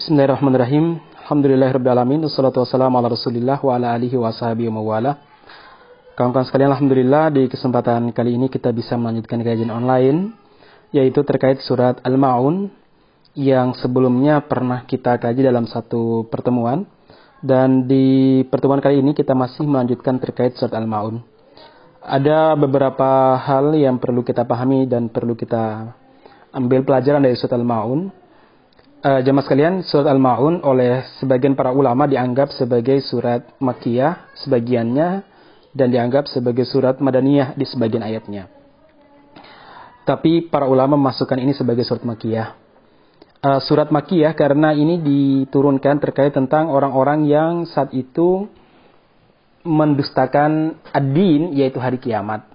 Bismillahirrahmanirrahim. Alhamdulillahirrahmanirrahim. Wassalatu wassalamu ala rasulillah wa ala alihi wa wa mawala. Kawan-kawan sekalian, Alhamdulillah di kesempatan kali ini kita bisa melanjutkan kajian online yaitu terkait surat Al-Ma'un yang sebelumnya pernah kita kaji dalam satu pertemuan dan di pertemuan kali ini kita masih melanjutkan terkait surat Al-Ma'un. Ada beberapa hal yang perlu kita pahami dan perlu kita ambil pelajaran dari surat Al-Ma'un uh, jemaah sekalian, surat Al-Ma'un oleh sebagian para ulama dianggap sebagai surat Makkiyah sebagiannya dan dianggap sebagai surat Madaniyah di sebagian ayatnya. Tapi para ulama memasukkan ini sebagai surat Makkiyah. Uh, surat Makkiyah karena ini diturunkan terkait tentang orang-orang yang saat itu mendustakan ad-din yaitu hari kiamat.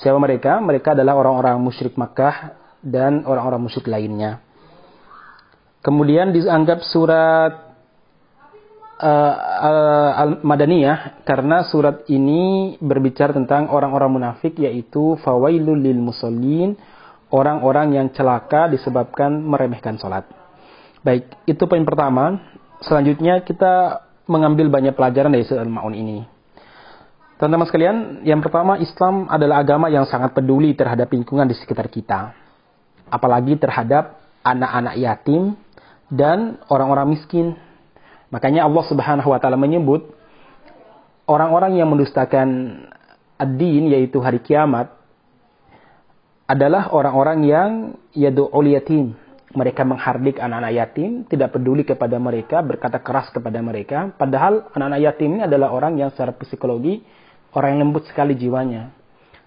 Siapa mereka? Mereka adalah orang-orang musyrik Makkah dan orang-orang musyrik lainnya. Kemudian dianggap surat uh, Al-Madaniyah karena surat ini berbicara tentang orang-orang munafik yaitu fawailul lil musallin, orang-orang yang celaka disebabkan meremehkan salat. Baik, itu poin pertama. Selanjutnya kita mengambil banyak pelajaran dari surat Al-Maun ini. Teman-teman sekalian, yang pertama Islam adalah agama yang sangat peduli terhadap lingkungan di sekitar kita. Apalagi terhadap anak-anak yatim dan orang-orang miskin. Makanya Allah Subhanahu wa taala menyebut orang-orang yang mendustakan ad-din yaitu hari kiamat adalah orang-orang yang yadu'ul yatim. Mereka menghardik anak-anak yatim, tidak peduli kepada mereka, berkata keras kepada mereka. Padahal anak-anak yatim ini adalah orang yang secara psikologi, orang yang lembut sekali jiwanya.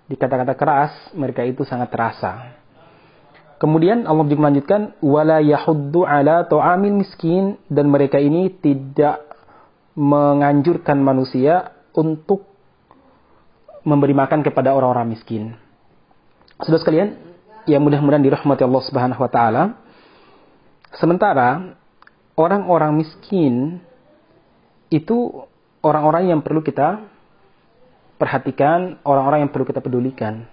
Di kata-kata keras, mereka itu sangat terasa. Kemudian Allah melanjutkan wala yahuddu ala ta'amil miskin dan mereka ini tidak menganjurkan manusia untuk memberi makan kepada orang-orang miskin. Sudah sekalian, yang mudah-mudahan dirahmati Allah Subhanahu wa taala. Sementara orang-orang miskin itu orang-orang yang perlu kita perhatikan, orang-orang yang perlu kita pedulikan.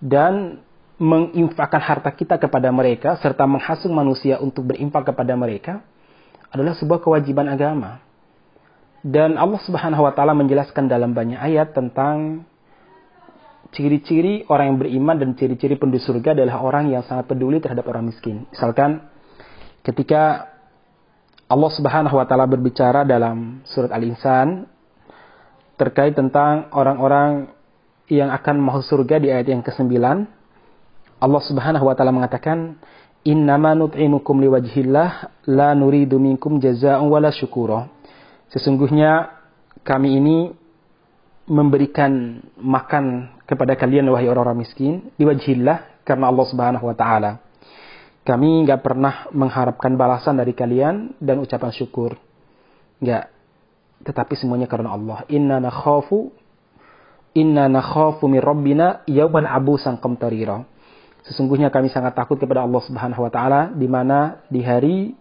Dan menginfakkan harta kita kepada mereka serta menghasung manusia untuk berimpak kepada mereka adalah sebuah kewajiban agama. Dan Allah Subhanahu wa taala menjelaskan dalam banyak ayat tentang ciri-ciri orang yang beriman dan ciri-ciri penduduk surga adalah orang yang sangat peduli terhadap orang miskin. Misalkan ketika Allah Subhanahu wa taala berbicara dalam surat Al-Insan terkait tentang orang-orang yang akan masuk surga di ayat yang ke-9 Allah Subhanahu wa taala mengatakan, "Innama nut'imukum liwajhillah la nuridu minkum jazaa'an wala syukura." Sesungguhnya kami ini memberikan makan kepada kalian wahai orang-orang miskin liwajhillah karena Allah Subhanahu wa taala. Kami nggak pernah mengharapkan balasan dari kalian dan ucapan syukur. Nggak. Tetapi semuanya karena Allah. Inna nakhafu Inna nakhafu min rabbina yawman abusan qamtarira Sesungguhnya kami sangat takut kepada Allah Subhanahu wa taala di mana di hari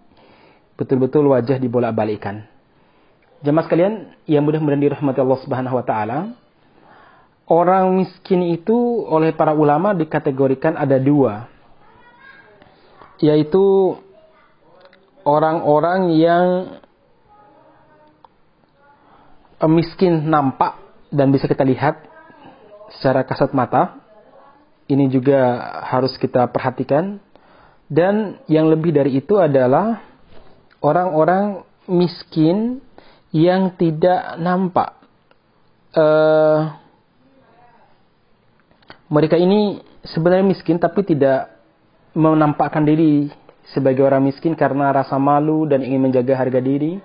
betul-betul wajah dibolak-balikkan. Jemaah sekalian, yang mudah-mudahan dirahmati Allah Subhanahu wa taala, orang miskin itu oleh para ulama dikategorikan ada dua. Yaitu orang-orang yang miskin nampak dan bisa kita lihat secara kasat mata ini juga harus kita perhatikan. Dan yang lebih dari itu adalah orang-orang miskin yang tidak nampak. Uh, mereka ini sebenarnya miskin tapi tidak menampakkan diri sebagai orang miskin karena rasa malu dan ingin menjaga harga diri.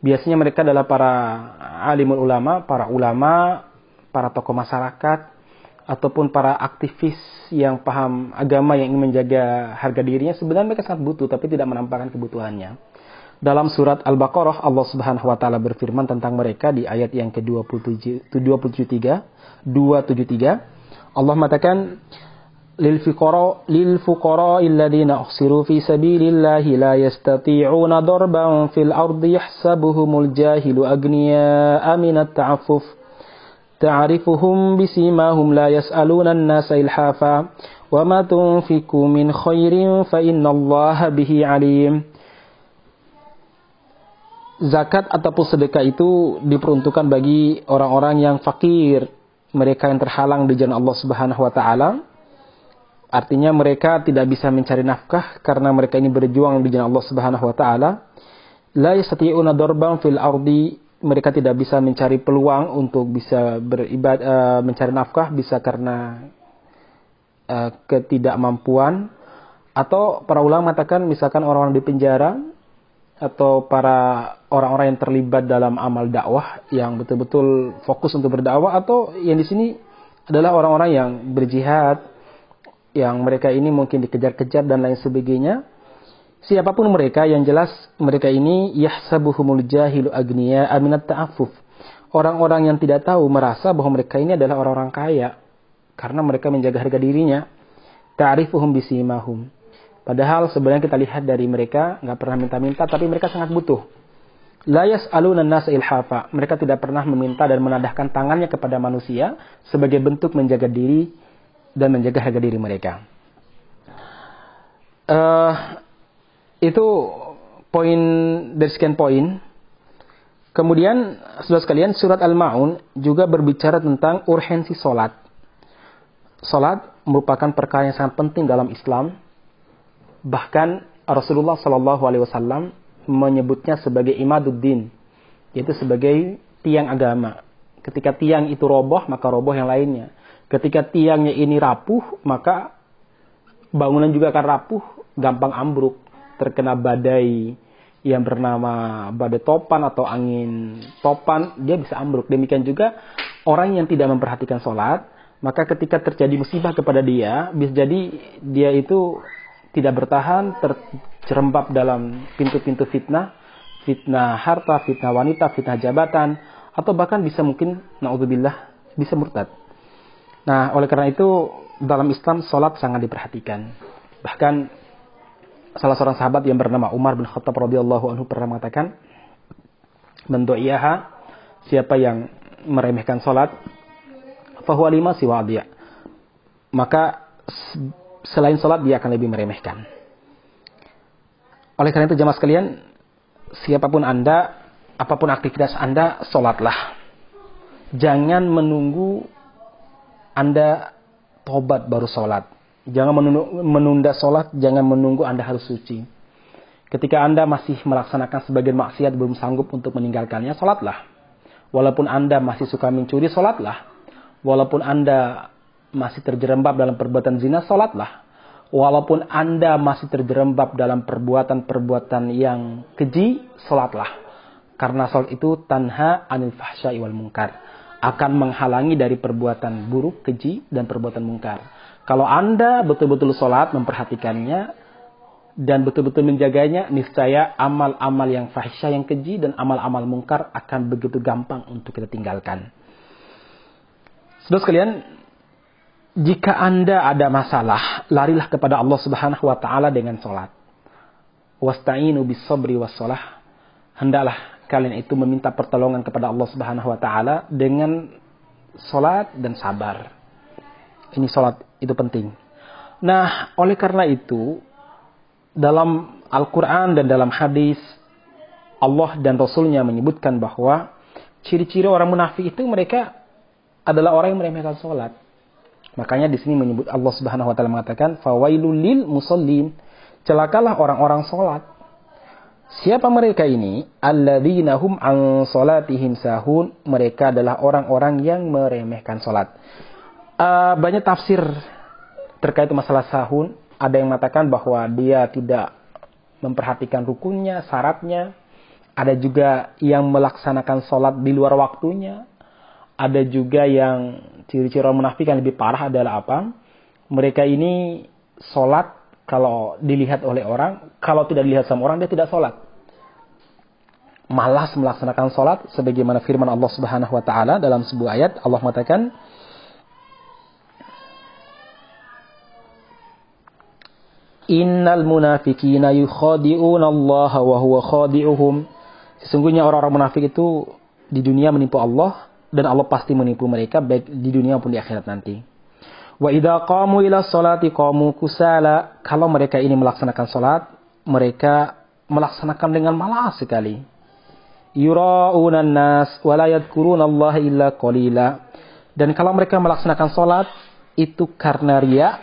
Biasanya mereka adalah para alimul ulama, para ulama, para tokoh masyarakat ataupun para aktivis yang paham agama yang ingin menjaga harga dirinya sebenarnya mereka sangat butuh tapi tidak menampakkan kebutuhannya. Dalam surat Al-Baqarah Allah Subhanahu wa taala berfirman tentang mereka di ayat yang ke-27 273 273 Allah mengatakan lil fuqara lil fuqara alladziina uhsiru fi sabilillahi la yastati'una darban fil ardi yahsabuhumul jahilu agniya'a minat ta'affuf تعرفهم بسيماهم لا يسألون الناس إلحافا وما تنفقوا من خير فإن الله به عليم zakat ataupun sedekah itu diperuntukkan bagi orang-orang yang fakir, mereka yang terhalang di jalan Allah Subhanahu wa taala. Artinya mereka tidak bisa mencari nafkah karena mereka ini berjuang di jalan Allah Subhanahu wa taala. La yastati'una darban fil ardi mereka tidak bisa mencari peluang untuk bisa beribadah uh, mencari nafkah bisa karena uh, ketidakmampuan. Atau para ulama mengatakan misalkan orang-orang di penjara atau para orang-orang yang terlibat dalam amal dakwah yang betul-betul fokus untuk berdakwah atau yang di sini adalah orang-orang yang berjihad yang mereka ini mungkin dikejar-kejar dan lain sebagainya siapa pun mereka yang jelas mereka ini yahsabuhumul jahilu agniya aminat ta'affuf orang-orang yang tidak tahu merasa bahwa mereka ini adalah orang-orang kaya karena mereka menjaga harga dirinya ta'rifuhum bisimahum Padahal sebenarnya kita lihat dari mereka nggak pernah minta-minta, tapi mereka sangat butuh. Layas alunan nasa ilhafa. Mereka tidak pernah meminta dan menadahkan tangannya kepada manusia sebagai bentuk menjaga diri dan menjaga harga diri mereka. Uh, itu poin dari sekian poin. Kemudian, sudah sekalian, surat Al-Ma'un juga berbicara tentang urgensi solat. Solat merupakan perkara yang sangat penting dalam Islam Bahkan Rasulullah Shallallahu Alaihi Wasallam menyebutnya sebagai imaduddin, yaitu sebagai tiang agama. Ketika tiang itu roboh, maka roboh yang lainnya. Ketika tiangnya ini rapuh, maka bangunan juga akan rapuh, gampang ambruk, terkena badai yang bernama badai topan atau angin topan, dia bisa ambruk. Demikian juga orang yang tidak memperhatikan sholat, maka ketika terjadi musibah kepada dia, bisa jadi dia itu tidak bertahan, terjerembab dalam pintu-pintu fitnah, fitnah harta, fitnah wanita, fitnah jabatan, atau bahkan bisa mungkin, naudzubillah, bisa murtad. Nah, oleh karena itu, dalam Islam, sholat sangat diperhatikan. Bahkan, salah seorang sahabat yang bernama Umar bin Khattab radhiyallahu anhu pernah mengatakan, Mendo'iyaha, siapa yang meremehkan sholat, fahuwa lima siwa Maka selain sholat dia akan lebih meremehkan. Oleh karena itu jamaah sekalian, siapa pun Anda, apa pun aktivitas Anda, sholatlah. Jangan menunggu Anda tobat baru sholat. Jangan menunda sholat, jangan menunggu Anda harus suci. Ketika Anda masih melaksanakan sebagian maksiat belum sanggup untuk meninggalkannya, sholatlah. Walaupun Anda masih suka mencuri, sholatlah. Walaupun Anda masih terjerembab dalam perbuatan zina, sholatlah. Walaupun Anda masih terjerembab dalam perbuatan-perbuatan yang keji, sholatlah. Karena sholat itu tanha anil fahsya wal mungkar. Akan menghalangi dari perbuatan buruk, keji, dan perbuatan mungkar. Kalau Anda betul-betul sholat, memperhatikannya, dan betul-betul menjaganya, niscaya amal-amal yang fahsya, yang keji, dan amal-amal mungkar akan begitu gampang untuk kita tinggalkan. Sudah sekalian, jika Anda ada masalah, larilah kepada Allah Subhanahu wa taala dengan salat. Wasta'inu bis sabri was salah. Hendaklah kalian itu meminta pertolongan kepada Allah Subhanahu wa taala dengan salat dan sabar. Ini salat itu penting. Nah, oleh karena itu dalam Al-Qur'an dan dalam hadis Allah dan Rasulnya menyebutkan bahwa ciri-ciri orang munafik itu mereka adalah orang yang meremehkan salat Makanya di sini menyebut Allah Subhanahu wa taala mengatakan fawailul lil musallin. Celakalah orang-orang salat. Siapa mereka ini? Alladzina hum an salatihim sahun. Mereka adalah orang-orang yang meremehkan salat. Uh, banyak tafsir terkait masalah sahun. Ada yang mengatakan bahwa dia tidak memperhatikan rukunnya, syaratnya. Ada juga yang melaksanakan sholat di luar waktunya. Ada juga yang ciri-ciri orang munafik yang lebih parah adalah apa? Mereka ini sholat kalau dilihat oleh orang, kalau tidak dilihat sama orang dia tidak sholat. Malas melaksanakan sholat sebagaimana firman Allah Subhanahu wa taala dalam sebuah ayat Allah mengatakan Innal munafikina yukhadi'una Allah wa huwa khadi'uhum. Sesungguhnya orang-orang munafik itu di dunia menipu Allah dan Allah pasti menipu mereka baik di dunia maupun di akhirat nanti. Wa idza qamu ila salati qamu kusala. Kalau mereka ini melaksanakan salat, mereka melaksanakan dengan malas sekali. yura'unan nas wa la Allah illa qalila. Dan kalau mereka melaksanakan salat itu karena ria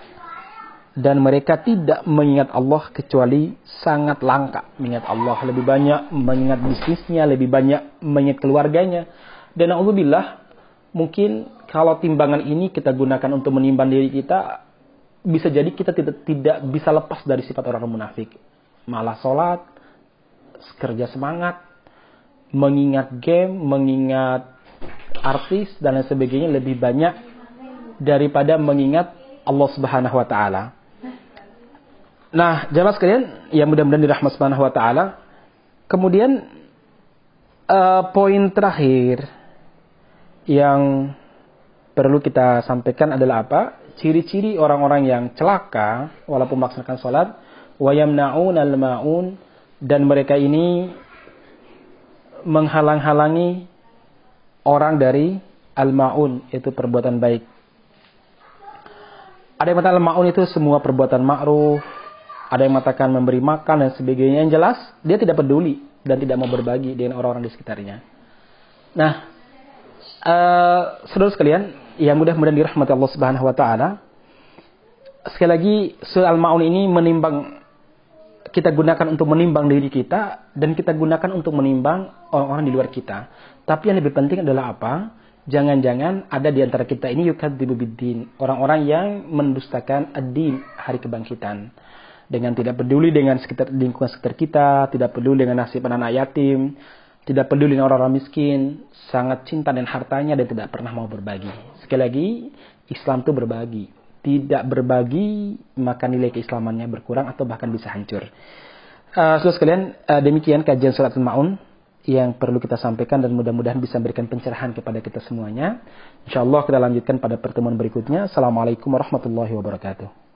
dan mereka tidak mengingat Allah kecuali sangat langka mengingat Allah lebih banyak mengingat bisnisnya lebih banyak mengingat keluarganya. Dan alhamdulillah mungkin kalau timbangan ini kita gunakan untuk menimbang diri kita bisa jadi kita tidak tidak bisa lepas dari sifat orang munafik. Malah sholat kerja semangat mengingat game mengingat artis dan lain sebagainya lebih banyak daripada mengingat Allah Subhanahu wa taala Nah, jamaah sekalian yang mudah-mudahan dirahmat subhanahu wa taala. Kemudian uh, poin terakhir yang perlu kita sampaikan adalah apa? Ciri-ciri orang-orang yang celaka walaupun melaksanakan salat wa yamna'un al-ma'un dan mereka ini menghalang-halangi orang dari al-ma'un itu perbuatan baik. Ada yang mengatakan al-ma'un itu semua perbuatan ma'ruf, ada yang mengatakan memberi makan dan sebagainya. Yang jelas, dia tidak peduli dan tidak mau berbagi dengan orang-orang di sekitarnya. Nah, uh, saudara sekalian, yang mudah-mudahan dirahmati Allah Subhanahu wa taala. Sekali lagi, surah Al-Maun ini menimbang kita gunakan untuk menimbang diri kita dan kita gunakan untuk menimbang orang-orang di luar kita. Tapi yang lebih penting adalah apa? Jangan-jangan ada di antara kita ini yukadzibu biddin, orang-orang yang mendustakan ad-din, hari kebangkitan dengan tidak peduli dengan sekitar lingkungan sekitar kita, tidak peduli dengan nasib anak yatim, tidak peduli dengan orang-orang miskin, sangat cinta dan hartanya dan tidak pernah mau berbagi. Sekali lagi, Islam itu berbagi. Tidak berbagi, maka nilai keislamannya berkurang atau bahkan bisa hancur. Uh, Saudara sekalian, uh, demikian kajian surat Al-Ma'un yang perlu kita sampaikan dan mudah-mudahan bisa memberikan pencerahan kepada kita semuanya. Insya Allah kita lanjutkan pada pertemuan berikutnya. Assalamualaikum warahmatullahi wabarakatuh.